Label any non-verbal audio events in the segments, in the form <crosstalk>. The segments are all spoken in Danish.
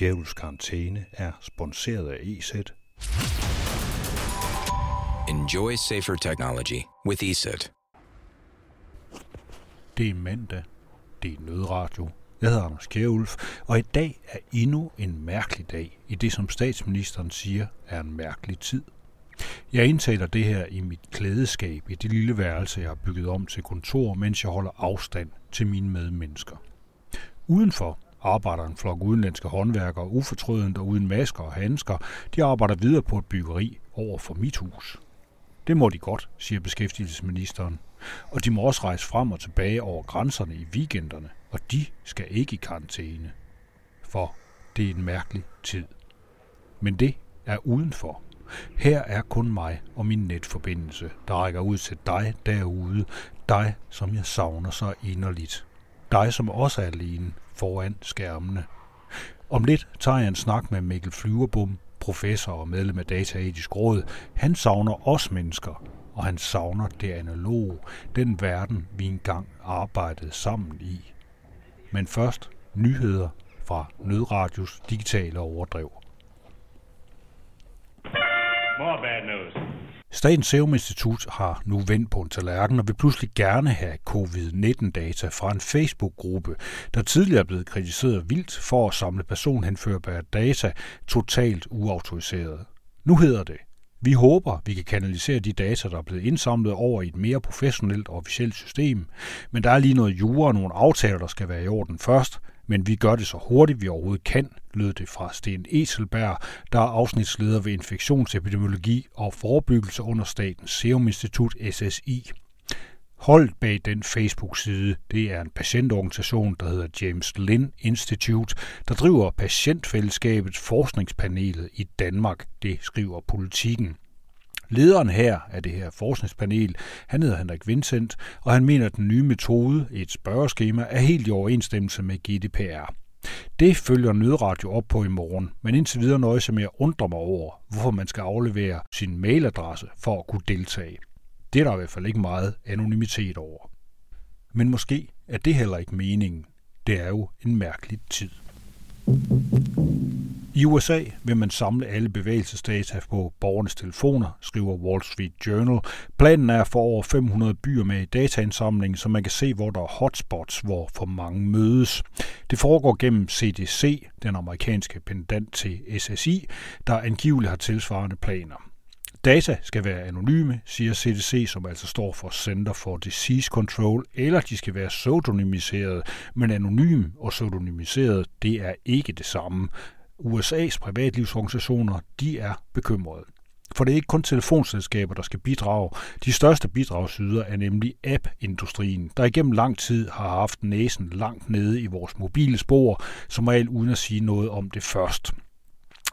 Skjævels Karantæne er sponsoreret af EZ. Enjoy safer technology with ESET. Det er mandag. Det er nødradio. Jeg hedder Anders Kjærulf, og i dag er endnu en mærkelig dag i det, som statsministeren siger er en mærkelig tid. Jeg indtaler det her i mit klædeskab i det lille værelse, jeg har bygget om til kontor, mens jeg holder afstand til mine medmennesker. Udenfor arbejder en flok udenlandske håndværkere ufortrødent og uden masker og handsker. De arbejder videre på et byggeri over for mit hus. Det må de godt, siger beskæftigelsesministeren. Og de må også rejse frem og tilbage over grænserne i weekenderne, og de skal ikke i karantæne. For det er en mærkelig tid. Men det er udenfor. Her er kun mig og min netforbindelse, der rækker ud til dig derude, dig som jeg savner så inderligt. Dig som også er alene foran skærmene. Om lidt tager jeg en snak med Mikkel Flyverbom, professor og medlem af Dataetisk Råd. Han savner os mennesker, og han savner det analoge, den verden, vi engang arbejdede sammen i. Men først nyheder fra Nødradios digitale overdrev. More bad news. Statens Serum Institut har nu vendt på en tallerken og vil pludselig gerne have covid-19-data fra en Facebook-gruppe, der tidligere er blevet kritiseret vildt for at samle personhenførbare data totalt uautoriseret. Nu hedder det, vi håber, vi kan kanalisere de data, der er blevet indsamlet over i et mere professionelt og officielt system, men der er lige noget jura og nogle aftaler, der skal være i orden først, men vi gør det så hurtigt vi overhovedet kan, lød det fra Sten Eselberg, der er afsnitsleder ved infektionsepidemiologi og forebyggelse under Statens Serum Institut SSI. Holdt bag den Facebook-side, det er en patientorganisation, der hedder James Lind Institute, der driver patientfællesskabets forskningspanelet i Danmark, det skriver politikken. Lederen her af det her forskningspanel, han hedder Henrik Vincent, og han mener, at den nye metode, et spørgeskema, er helt i overensstemmelse med GDPR. Det følger Nødradio op på i morgen, men indtil videre nøjes jeg med at undre mig over, hvorfor man skal aflevere sin mailadresse for at kunne deltage. Det er der i hvert fald ikke meget anonymitet over. Men måske er det heller ikke meningen. Det er jo en mærkelig tid. I USA vil man samle alle bevægelsesdata på borgernes telefoner, skriver Wall Street Journal. Planen er for over 500 byer med dataindsamling, så man kan se, hvor der er hotspots, hvor for mange mødes. Det foregår gennem CDC, den amerikanske pendant til SSI, der angiveligt har tilsvarende planer. Data skal være anonyme, siger CDC, som altså står for Center for Disease Control, eller de skal være pseudonymiseret, men anonym og pseudonymiseret, det er ikke det samme. USA's privatlivsorganisationer, de er bekymrede. For det er ikke kun telefonselskaber, der skal bidrage. De største bidragsyder er nemlig app-industrien, der igennem lang tid har haft næsen langt nede i vores mobile spor, som regel uden at sige noget om det først.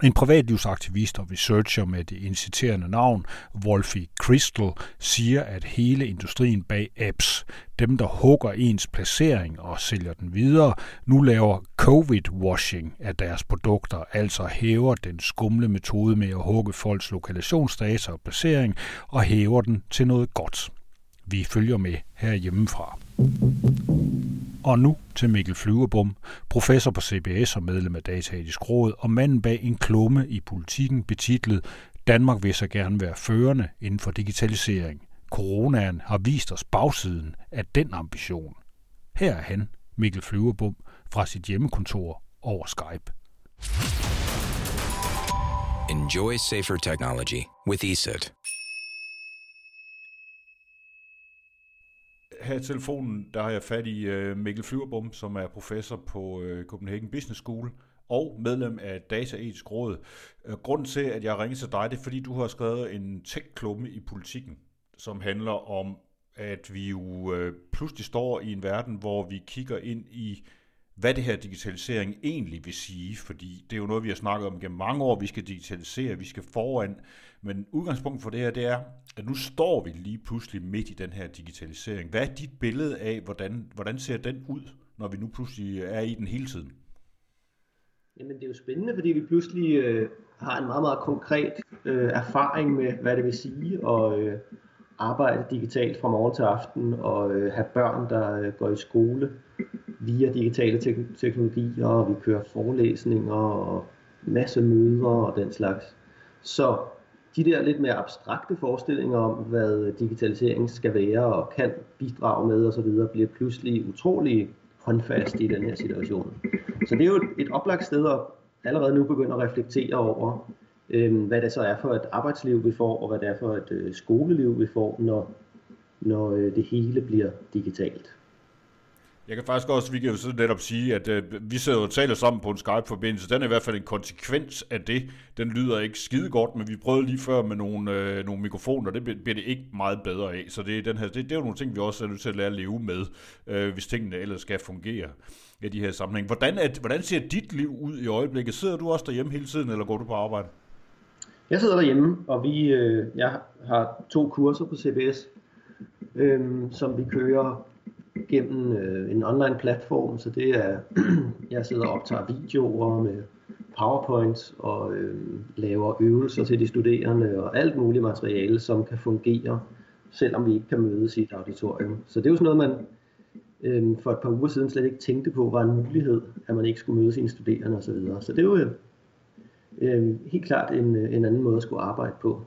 En privatlivsaktivist og researcher med det inciterende navn, Wolfie Crystal, siger, at hele industrien bag apps, dem der hugger ens placering og sælger den videre, nu laver covid-washing af deres produkter, altså hæver den skumle metode med at hugge folks lokationsdata og placering og hæver den til noget godt. Vi følger med herhjemmefra. Og nu til Mikkel Flyverbom, professor på CBS og medlem af Dataetisk Råd, og manden bag en klumme i politikken betitlet Danmark vil så gerne være førende inden for digitalisering. Coronaen har vist os bagsiden af den ambition. Her er han, Mikkel Flyverbom, fra sit hjemmekontor over Skype. Enjoy safer technology with ESET. Her i telefonen, der har jeg fat i øh, Mikkel Flyverbom, som er professor på øh, Copenhagen Business School og medlem af Dataetisk Råd. Uh, grunden til, at jeg ringer til dig, det er, fordi du har skrevet en tech-klumme i politikken, som handler om, at vi jo pludselig står i en verden, hvor vi kigger ind i hvad det her digitalisering egentlig vil sige, fordi det er jo noget, vi har snakket om gennem mange år, vi skal digitalisere, vi skal foran, men udgangspunktet for det her, det er, at nu står vi lige pludselig midt i den her digitalisering. Hvad er dit billede af, hvordan, hvordan ser den ud, når vi nu pludselig er i den hele tiden? Jamen det er jo spændende, fordi vi pludselig øh, har en meget, meget konkret øh, erfaring med, hvad det vil sige at øh, arbejde digitalt fra morgen til aften og øh, have børn, der øh, går i skole via digitale te- teknologier, og vi kører forelæsninger og masse møder og den slags. Så de der lidt mere abstrakte forestillinger om, hvad digitalisering skal være og kan bidrage med osv., bliver pludselig utrolig håndfast i den her situation. Så det er jo et oplagt sted at allerede nu begynde at reflektere over, øh, hvad det så er for et arbejdsliv, vi får, og hvad det er for et øh, skoleliv, vi får, når, når øh, det hele bliver digitalt. Jeg kan faktisk også, vi kan jo så netop sige, at øh, vi sidder og taler sammen på en Skype-forbindelse. Den er i hvert fald en konsekvens af det. Den lyder ikke skide godt, men vi prøvede lige før med nogle, øh, nogle mikrofoner, det bliver det ikke meget bedre af. Så det er, den her, det, det er jo nogle ting, vi også er nødt til at lære at leve med, øh, hvis tingene ellers skal fungere i de her sammenhæng. Hvordan, er, hvordan ser dit liv ud i øjeblikket? Sidder du også derhjemme hele tiden, eller går du på arbejde? Jeg sidder derhjemme, og vi, øh, jeg har to kurser på CBS, øh, som vi kører gennem øh, en online platform, så det er, <clears throat> jeg sidder og optager videoer med PowerPoint og øh, laver øvelser til de studerende og alt muligt materiale, som kan fungere, selvom vi ikke kan mødes i et auditorium. Så det er jo sådan noget, man øh, for et par uger siden slet ikke tænkte på var en mulighed, at man ikke skulle møde sine studerende osv. Så, videre. så det er jo øh, helt klart en, øh, en anden måde at skulle arbejde på.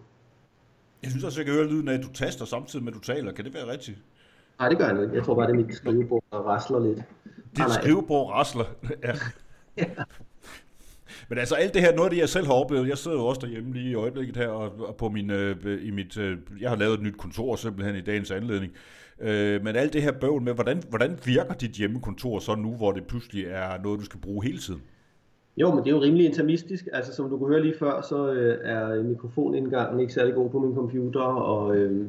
Jeg synes også, jeg kan høre lyden af, at du taster samtidig med, at du taler. Kan det være rigtigt? Nej, det gør jeg ikke. Jeg tror bare, det er mit skrivebord, der rasler lidt. Dit ah, skrivebord rasler? <laughs> ja. ja. Men altså alt det her, noget af det, jeg selv har oplevet, jeg sidder jo også derhjemme lige i øjeblikket her, og, på min, øh, i mit, øh, jeg har lavet et nyt kontor simpelthen i dagens anledning. Øh, men alt det her bøvl med, hvordan, hvordan virker dit hjemmekontor så nu, hvor det pludselig er noget, du skal bruge hele tiden? Jo, men det er jo rimelig intermistisk. Altså som du kunne høre lige før, så øh, er mikrofonindgangen ikke særlig god på min computer, og øh,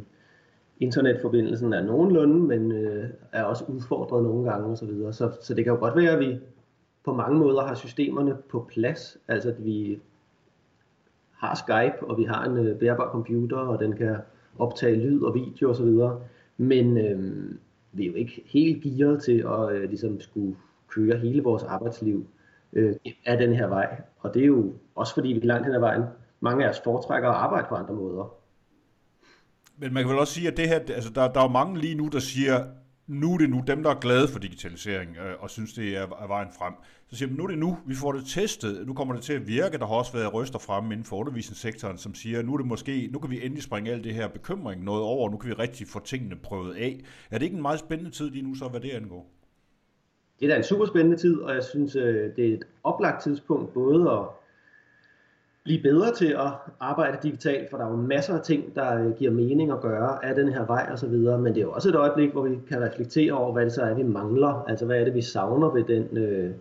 internetforbindelsen er nogenlunde, men øh, er også udfordret nogle gange osv. Så, videre. så, så det kan jo godt være, at vi på mange måder har systemerne på plads. Altså at vi har Skype, og vi har en øh, bærbar computer, og den kan optage lyd og video osv. Men øh, vi er jo ikke helt gearet til at øh, ligesom skulle køre hele vores arbejdsliv øh, af den her vej. Og det er jo også fordi vi langt hen ad vejen, mange af os foretrækker at arbejde på andre måder. Men man kan vel også sige, at det her, altså der, der er jo mange lige nu, der siger, nu er det nu dem, der er glade for digitalisering øh, og synes, det er, er vejen frem. Så siger man, nu er det nu, vi får det testet, nu kommer det til at virke. Der har også været røster frem inden for undervisningssektoren, som siger, nu er det måske, nu kan vi endelig springe alt det her bekymring noget over, nu kan vi rigtig få tingene prøvet af. Er det ikke en meget spændende tid lige nu så, hvad det angår? Det er da en super spændende tid, og jeg synes, øh, det er et oplagt tidspunkt både at blive bedre til at arbejde digitalt, for der er jo masser af ting, der øh, giver mening at gøre af den her vej og så videre, men det er jo også et øjeblik, hvor vi kan reflektere over, hvad det så er, vi mangler, altså hvad er det, vi savner ved den, øh,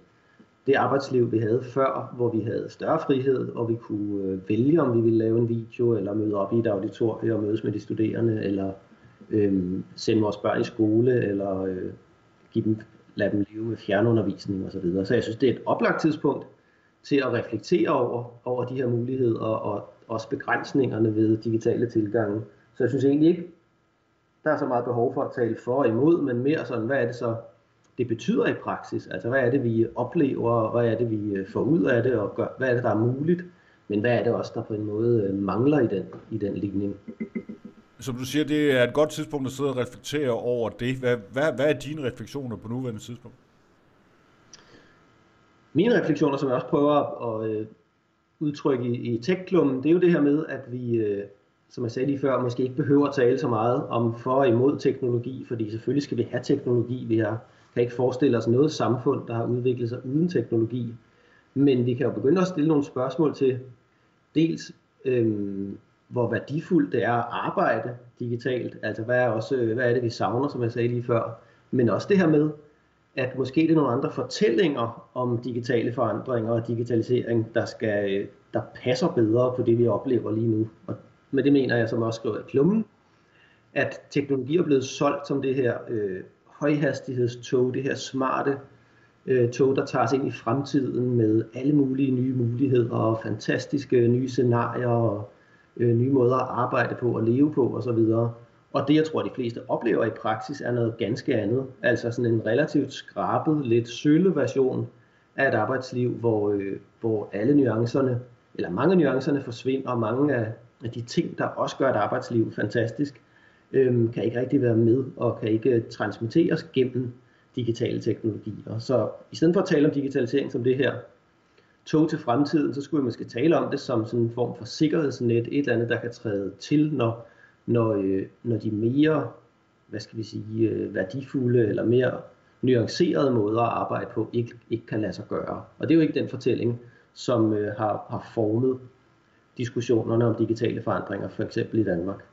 det arbejdsliv, vi havde før, hvor vi havde større frihed, og vi kunne øh, vælge, om vi ville lave en video, eller møde op i et auditorium og mødes med de studerende, eller øh, sende vores børn i skole, eller øh, give dem, lade dem leve med fjernundervisning osv. Så, videre. så jeg synes, det er et oplagt tidspunkt, til at reflektere over, over de her muligheder og også begrænsningerne ved digitale tilgange. Så jeg synes egentlig ikke, der er så meget behov for at tale for og imod, men mere sådan, hvad er det så, det betyder i praksis? Altså, hvad er det, vi oplever, og hvad er det, vi øh, får ud af det, og gør, hvad er det, der er muligt? Men hvad er det også, der på en måde øh, mangler i den, i den ligning? Som du siger, det er et godt tidspunkt at sidde og reflektere over det. Hvad, hvad, hvad er dine refleksioner på nuværende tidspunkt? Mine refleksioner, som jeg også prøver at øh, udtrykke i, i tech-klummen, det er jo det her med, at vi, øh, som jeg sagde lige før, måske ikke behøver at tale så meget om for og imod teknologi, fordi selvfølgelig skal vi have teknologi. Vi har, kan ikke forestille os noget samfund, der har udviklet sig uden teknologi. Men vi kan jo begynde at stille nogle spørgsmål til dels, øh, hvor værdifuldt det er at arbejde digitalt. Altså hvad er, også, øh, hvad er det, vi savner, som jeg sagde lige før. Men også det her med, at måske det er nogle andre fortællinger om digitale forandringer og digitalisering, der, skal, der passer bedre på det, vi oplever lige nu. Og med det mener jeg, som også skriver i klummen, at teknologi er blevet solgt som det her øh, højhastighedstog, det her smarte øh, tog, der tager os ind i fremtiden med alle mulige nye muligheder og fantastiske nye scenarier og øh, nye måder at arbejde på og leve på osv. Og det, jeg tror, de fleste oplever i praksis, er noget ganske andet. Altså sådan en relativt skrabet, lidt sølle version af et arbejdsliv, hvor, øh, hvor alle nuancerne, eller mange af nuancerne forsvinder, og mange af, af de ting, der også gør et arbejdsliv fantastisk, øh, kan ikke rigtig være med, og kan ikke øh, transmitteres gennem digitale teknologier. Så i stedet for at tale om digitalisering som det her tog til fremtiden, så skulle vi måske tale om det som sådan en form for sikkerhedsnet, et eller andet, der kan træde til, når, når, øh, når de mere, hvad skal vi sige, øh, værdifulde eller mere nuancerede måder at arbejde på ikke, ikke kan lade sig gøre. Og det er jo ikke den fortælling, som øh, har, har formet diskussionerne om digitale forandringer, for eksempel i Danmark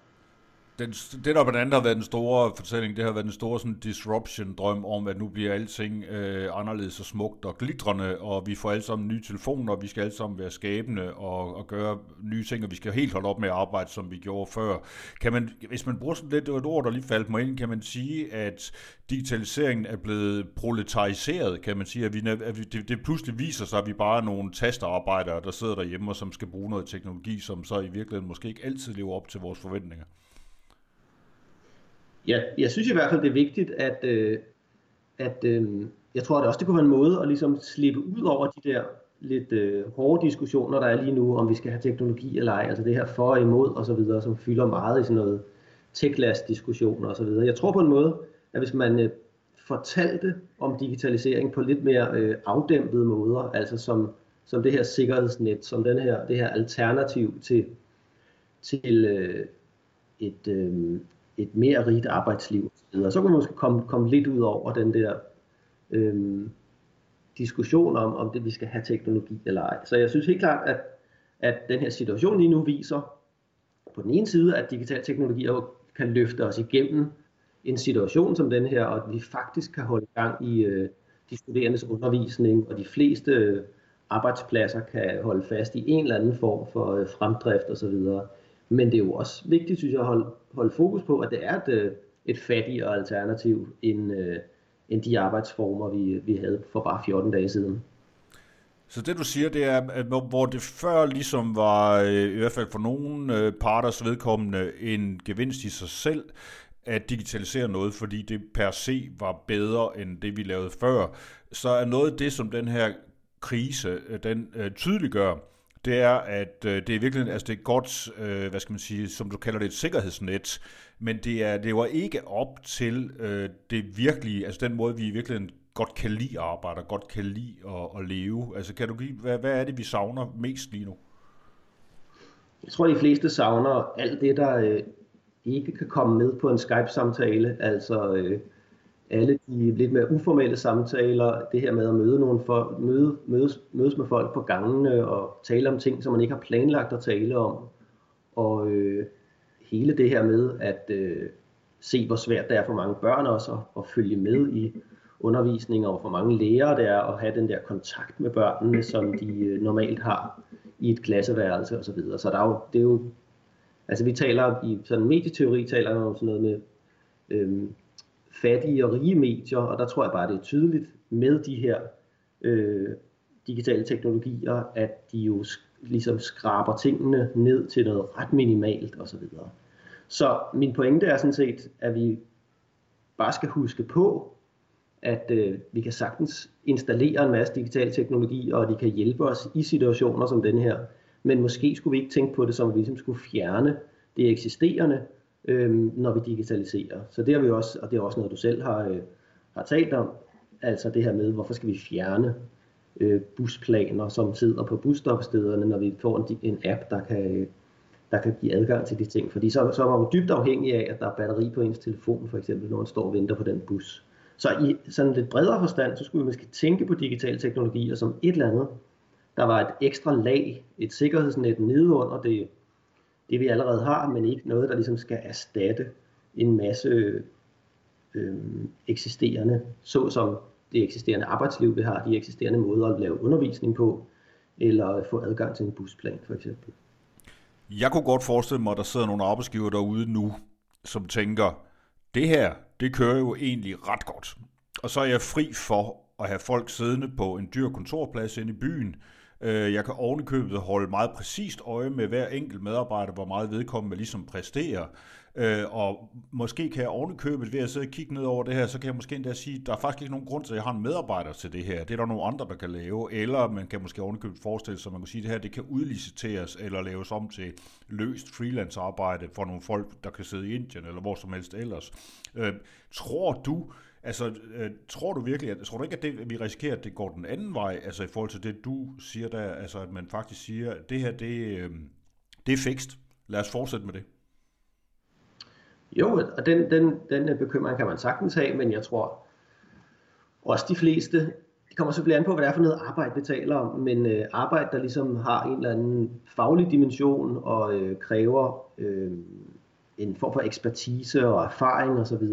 den, det der blandt andet har været den store fortælling, det har været den store sådan, disruption-drøm om, at nu bliver alting øh, anderledes og smukt og glitrende, og vi får alle sammen nye telefoner, og vi skal alle sammen være skabende og, og gøre nye ting, og vi skal helt holde op med at arbejde, som vi gjorde før. Kan man, hvis man bruger sådan lidt det var et ord, der lige faldt mig ind, kan man sige, at digitaliseringen er blevet proletariseret, kan man sige, at, vi, at vi, det, det pludselig viser sig, at vi bare er nogle tasterarbejdere, der sidder derhjemme og som skal bruge noget teknologi, som så i virkeligheden måske ikke altid lever op til vores forventninger. Ja, jeg synes i hvert fald, det er vigtigt, at, øh, at øh, jeg tror at også, det kunne være en måde at ligesom slippe ud over de der lidt øh, hårde diskussioner, der er lige nu, om vi skal have teknologi eller ej, altså det her for og imod og så videre, som fylder meget i sådan noget tech-diskussioner og så videre. Jeg tror på en måde, at hvis man øh, fortalte om digitalisering på lidt mere øh, afdæmpede måder, altså som, som det her sikkerhedsnet, som den her, det her alternativ til, til øh, et, øh, et mere rigt arbejdsliv osv. Så kunne man måske komme, komme lidt ud over den der øhm, diskussion om, om det vi skal have teknologi eller ej. Så jeg synes helt klart, at, at den her situation lige nu viser på den ene side, at digital teknologi kan løfte os igennem en situation som den her, og at vi faktisk kan holde gang i øh, de studerendes undervisning, og de fleste øh, arbejdspladser kan holde fast i en eller anden form for øh, fremdrift osv. Men det er jo også vigtigt, synes jeg, at holde, holde fokus på, at det er et, øh, et fattigere alternativ end, øh, end de arbejdsformer, vi, vi havde for bare 14 dage siden. Så det du siger, det er, at hvor det før ligesom var, øh, i hvert fald for nogle øh, parters vedkommende, en gevinst i sig selv, at digitalisere noget, fordi det per se var bedre end det, vi lavede før, så er noget af det, som den her krise, den øh, tydeliggør, det er, at øh, det er virkelig altså det er godt, øh, hvad skal man sige, som du kalder det, et sikkerhedsnet, men det er det var ikke op til øh, det virkelige, altså den måde, vi virkelig godt kan lide at arbejde, og godt kan lide at, at leve. Altså kan du give, hvad, hvad er det, vi savner mest lige nu? Jeg tror, de fleste savner alt det, der øh, ikke kan komme med på en Skype-samtale, altså øh, alle de lidt mere uformelle samtaler, det her med at møde nogle for, møde, mødes, mødes med folk på gangene og tale om ting, som man ikke har planlagt at tale om. Og øh, hele det her med at øh, se, hvor svært det er for mange børn også at, at følge med i undervisning, og for mange lærere det er at have den der kontakt med børnene, som de øh, normalt har i et klasseværelse osv. Så, videre. så der er jo, det er jo, altså vi taler i sådan medieteori, taler om sådan noget med, øh, fattige og rige medier, og der tror jeg bare, det er tydeligt med de her øh, digitale teknologier, at de jo ligesom skraber tingene ned til noget ret minimalt osv. Så, så min pointe er sådan set, at vi bare skal huske på, at øh, vi kan sagtens installere en masse digital teknologi, og de kan hjælpe os i situationer som den her. Men måske skulle vi ikke tænke på det som, at vi ligesom skulle fjerne det eksisterende, øh, når vi digitaliserer. Så det har vi også, og det er også noget, du selv har, øh, har talt om, altså det her med, hvorfor skal vi fjerne øh, busplaner, som sidder på busstopstederne, når vi får en, en app, der kan, der kan give adgang til de ting. Fordi så, så er man jo dybt afhængig af, at der er batteri på ens telefon, for eksempel, når man står og venter på den bus. Så i sådan lidt bredere forstand, så skulle vi måske tænke på digitale teknologier som et eller andet, der var et ekstra lag, et sikkerhedsnet nedenunder det det vi allerede har, men ikke noget, der ligesom skal erstatte en masse øh, eksisterende, såsom det eksisterende arbejdsliv, vi har, de eksisterende måder at lave undervisning på, eller få adgang til en busplan for eksempel. Jeg kunne godt forestille mig, at der sidder nogle arbejdsgiver derude nu, som tænker, det her, det kører jo egentlig ret godt. Og så er jeg fri for at have folk siddende på en dyr kontorplads inde i byen, Øh, jeg kan ovenikøbet holde meget præcist øje med hver enkelt medarbejder, hvor meget vedkommende ligesom præsterer. Øh, og måske kan jeg ovenikøbet ved at sidde og kigge ned over det her, så kan jeg måske endda sige, at der er faktisk ikke nogen grund til, at jeg har en medarbejder til det her. Det er der nogle andre, der kan lave. Eller man kan måske ovenikøbet forestille sig, at man kan sige, at det her det kan udliciteres eller laves om til løst freelance arbejde for nogle folk, der kan sidde i Indien eller hvor som helst ellers. Øh, tror du, Altså, øh, tror du virkelig, at, tror du ikke, at, det, at vi risikerer, at det går den anden vej, altså i forhold til det, du siger der, altså at man faktisk siger, at det her, det, øh, det er fikst. Lad os fortsætte med det. Jo, og den, den, den øh, bekymring kan man sagtens have, men jeg tror også de fleste, det kommer selvfølgelig an på, hvad det er for noget arbejde, vi taler om, men øh, arbejde, der ligesom har en eller anden faglig dimension og øh, kræver øh, en form for ekspertise og erfaring osv.,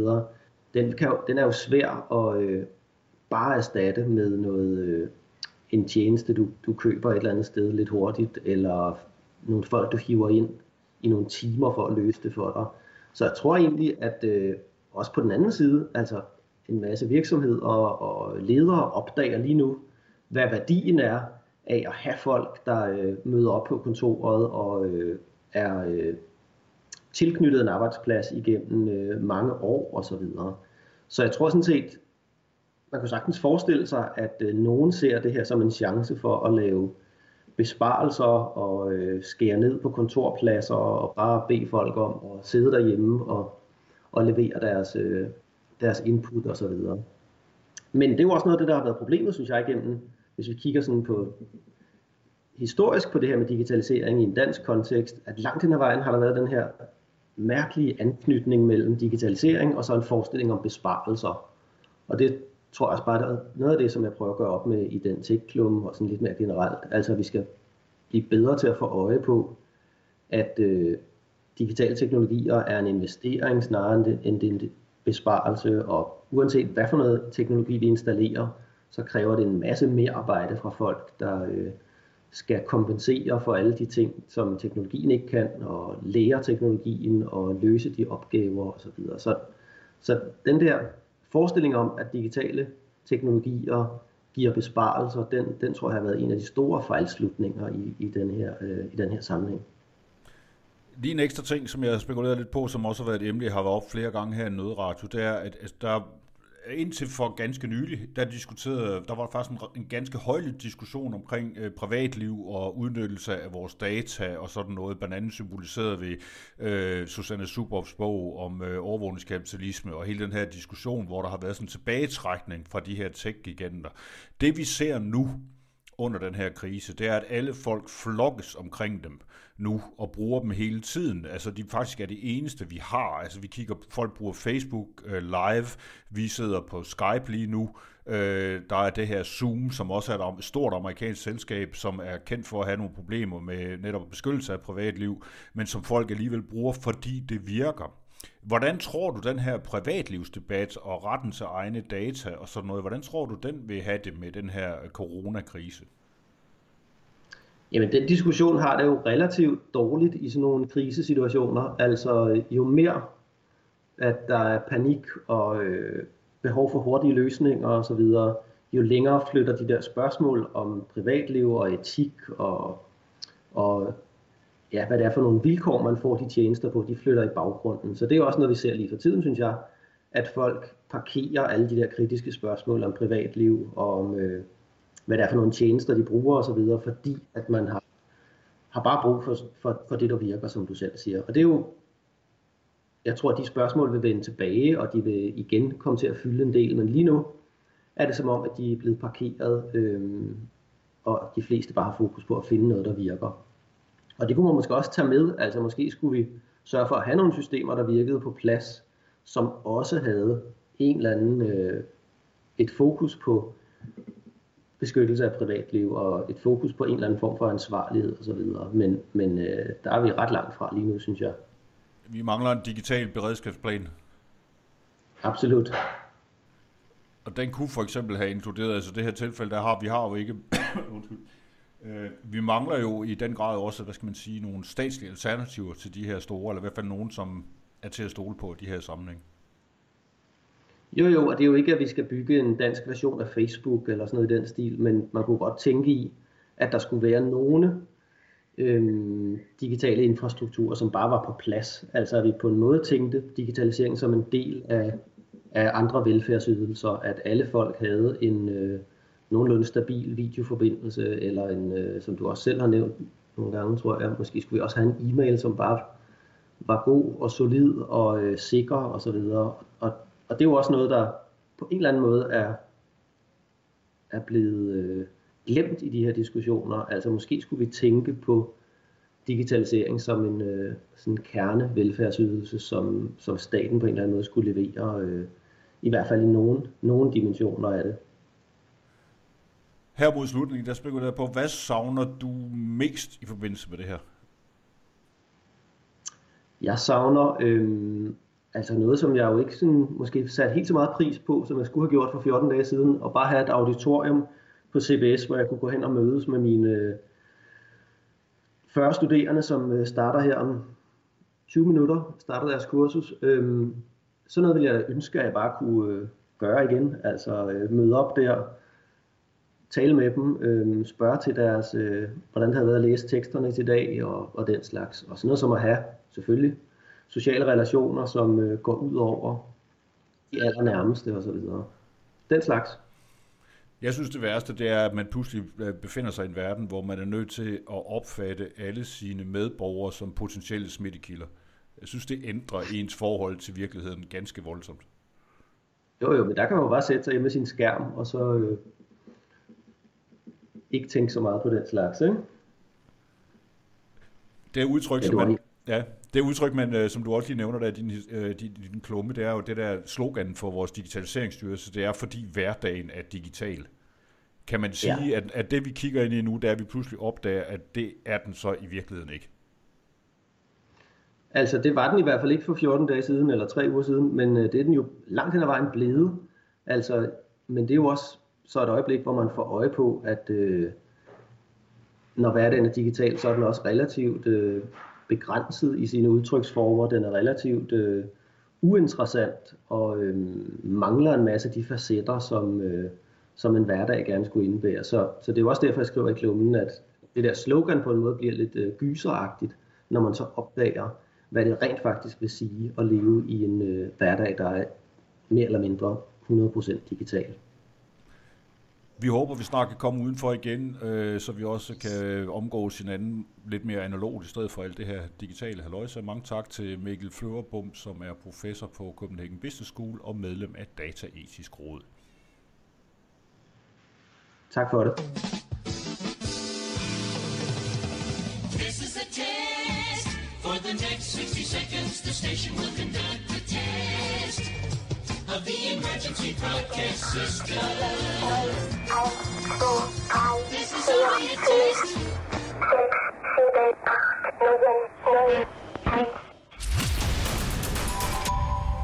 den, kan, den er jo svær at øh, bare erstatte med noget, øh, en tjeneste, du, du køber et eller andet sted lidt hurtigt, eller nogle folk, du hiver ind i nogle timer for at løse det for dig. Så jeg tror egentlig, at øh, også på den anden side, altså en masse virksomheder og, og ledere opdager lige nu, hvad værdien er af at have folk, der øh, møder op på kontoret og øh, er øh, tilknyttet en arbejdsplads igennem øh, mange år osv. Så, jeg tror sådan set, man kan sagtens forestille sig, at øh, nogen ser det her som en chance for at lave besparelser og øh, skære ned på kontorpladser og bare bede folk om at sidde derhjemme og, og levere deres, øh, deres input osv. Men det er jo også noget af det, der har været problemet, synes jeg, igennem, hvis vi kigger sådan på historisk på det her med digitalisering i en dansk kontekst, at langt hen ad vejen har der været den her mærkelige anknytning mellem digitalisering og så en forestilling om besparelser. Og det tror jeg også bare, er noget af det, som jeg prøver at gøre op med i den tech og sådan lidt mere generelt. Altså, at vi skal blive bedre til at få øje på, at øh, digitale teknologier er en investering snarere end det, end det en besparelse, og uanset hvad for noget teknologi vi installerer, så kræver det en masse mere arbejde fra folk, der øh, skal kompensere for alle de ting, som teknologien ikke kan, og lære teknologien og løse de opgaver osv. Så, videre. så, så den der forestilling om, at digitale teknologier giver besparelser, den, den tror jeg har været en af de store fejlslutninger i, i, den, her, øh, i den her sammenhæng. Lige en ekstra ting, som jeg spekulerer lidt på, som også har været et emne, jeg har været op flere gange her i Nødradio, det er, at der indtil for ganske nylig, der diskuterede, der var faktisk en, en ganske højlig diskussion omkring øh, privatliv og udnyttelse af vores data og sådan noget, blandt andet symboliseret ved øh, Susanne Suboffs bog om øh, overvågningskapitalisme og hele den her diskussion, hvor der har været sådan en tilbagetrækning fra de her tech-giganter. Det vi ser nu, under den her krise, det er, at alle folk flokkes omkring dem nu og bruger dem hele tiden. Altså, de faktisk er det eneste, vi har. Altså, vi kigger, folk bruger Facebook øh, live, vi sidder på Skype lige nu, øh, der er det her Zoom, som også er et stort amerikansk selskab, som er kendt for at have nogle problemer med netop beskyttelse af privatliv, men som folk alligevel bruger, fordi det virker. Hvordan tror du, den her privatlivsdebat og retten til egne data og sådan noget, hvordan tror du, den vil have det med den her coronakrise? Jamen, den diskussion har det jo relativt dårligt i sådan nogle krisesituationer. Altså, jo mere at der er panik og øh, behov for hurtige løsninger osv., jo længere flytter de der spørgsmål om privatliv og etik og, og ja, hvad det er for nogle vilkår, man får de tjenester på, de flytter i baggrunden. Så det er også noget, vi ser lige for tiden, synes jeg, at folk parkerer alle de der kritiske spørgsmål om privatliv og om, øh, hvad det er for nogle tjenester, de bruger osv., fordi at man har, har bare brug for, for, for det, der virker, som du selv siger. Og det er jo, jeg tror, at de spørgsmål vil vende tilbage, og de vil igen komme til at fylde en del, men lige nu er det som om, at de er blevet parkeret, øh, og de fleste bare har fokus på at finde noget, der virker. Og det kunne man måske også tage med, altså måske skulle vi sørge for at have nogle systemer, der virkede på plads, som også havde en eller anden, øh, et fokus på beskyttelse af privatliv og et fokus på en eller anden form for ansvarlighed osv. Men, men øh, der er vi ret langt fra lige nu, synes jeg. Vi mangler en digital beredskabsplan. Absolut. Og den kunne for eksempel have inkluderet, altså det her tilfælde, der har vi har jo ikke, <coughs> undskyld, Øh, vi mangler jo i den grad også, hvad skal man sige, nogle statslige alternativer til de her store, eller i hvert fald nogen, som er til at stole på i de her sammenhæng. Jo, jo, og det er jo ikke, at vi skal bygge en dansk version af Facebook eller sådan noget i den stil, men man kunne godt tænke i, at der skulle være nogle øhm, digitale infrastrukturer, som bare var på plads. Altså at vi på en måde tænkte digitalisering som en del af, af andre velfærdsydelser, at alle folk havde en, øh, nogenlunde stabil videoforbindelse, eller en, øh, som du også selv har nævnt nogle gange, tror jeg, måske skulle vi også have en e-mail, som bare var god og solid og øh, sikker og så videre. Og, og det er jo også noget, der på en eller anden måde er, er blevet øh, glemt i de her diskussioner. Altså måske skulle vi tænke på digitalisering som en øh, sådan kerne velfærdsydelse, som, som staten på en eller anden måde skulle levere, øh, i hvert fald i nogen, nogen dimensioner af det. Her mod slutningen, der spekulerer på, hvad savner du mest i forbindelse med det her? Jeg savner øh, altså noget, som jeg jo ikke sådan, måske sat helt så meget pris på, som jeg skulle have gjort for 14 dage siden, og bare have et auditorium på CBS, hvor jeg kunne gå hen og mødes med mine øh, 40 studerende, som øh, starter her om 20 minutter, starter deres kursus. Øh, sådan noget vil jeg ønske, at jeg bare kunne øh, gøre igen, altså øh, møde op der, tale med dem, øh, spørge til deres, øh, hvordan det havde været at læse teksterne til dag og, og den slags. Og sådan noget som at have, selvfølgelig, sociale relationer, som øh, går ud over de allernærmeste osv. Den slags. Jeg synes det værste, det er, at man pludselig øh, befinder sig i en verden, hvor man er nødt til at opfatte alle sine medborgere som potentielle smittekilder. Jeg synes, det ændrer ens forhold til virkeligheden ganske voldsomt. Jo, jo, men der kan man jo bare sætte sig hjemme med sin skærm, og så øh, ikke tænke så meget på den slags, ikke? Det er udtryk, ja, som man, ja, det udtryk, man, øh, som du også lige nævner der i din, øh, din, din klumme, det er jo det der slogan for vores digitaliseringsstyrelse, det er fordi hverdagen er digital. Kan man sige, ja. at, at det vi kigger ind i nu, det er, at vi pludselig opdager, at det er den så i virkeligheden ikke? Altså, det var den i hvert fald ikke for 14 dage siden, eller tre uger siden, men øh, det er den jo langt hen ad vejen blevet. Altså, men det er jo også så et øjeblik, hvor man får øje på, at øh, når hverdagen er digital, så er den også relativt øh, begrænset i sine udtryksformer. Den er relativt øh, uinteressant og øh, mangler en masse af de facetter, som, øh, som en hverdag gerne skulle indebære. Så, så det er jo også derfor, jeg skriver i klummen, at det der slogan på en måde bliver lidt øh, gyseragtigt, når man så opdager, hvad det rent faktisk vil sige at leve i en øh, hverdag, der er mere eller mindre 100% digital. Vi håber, vi snart kan komme udenfor igen, øh, så vi også kan omgås hinanden lidt mere analogt i stedet for alt det her digitale haløjse. Mange tak til Mikkel Fløverbom, som er professor på Copenhagen Business School og medlem af Dataetisk Råd. Tak for det. This is a test. For the next 60 seconds, the station will conduct a test of the emergency broadcast system. This is only a test.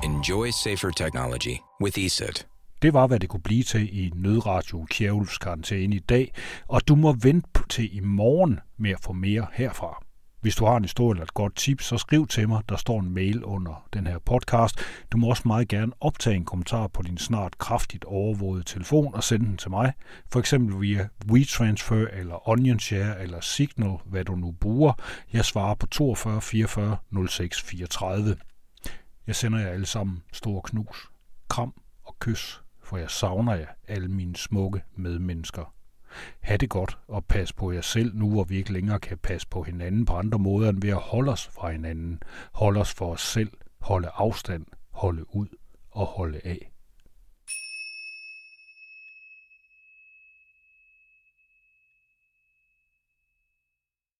Enjoy safer technology with ESET. Det var, hvad det kunne blive til i Nødradio Kjærulfs karantæne i dag, og du må vente til i morgen med at få mere herfra. Hvis du har en historie eller et godt tip, så skriv til mig. Der står en mail under den her podcast. Du må også meget gerne optage en kommentar på din snart kraftigt overvågede telefon og sende den til mig. For eksempel via WeTransfer eller OnionShare eller Signal, hvad du nu bruger. Jeg svarer på 42 44 06 34. Jeg sender jer alle sammen store knus, kram og kys, for jeg savner jer, alle mine smukke medmennesker. Ha' det godt og pas på jer selv nu, hvor vi ikke længere kan passe på hinanden på andre måder end ved at holde os fra hinanden. Holde os for os selv, holde afstand, holde ud og holde af.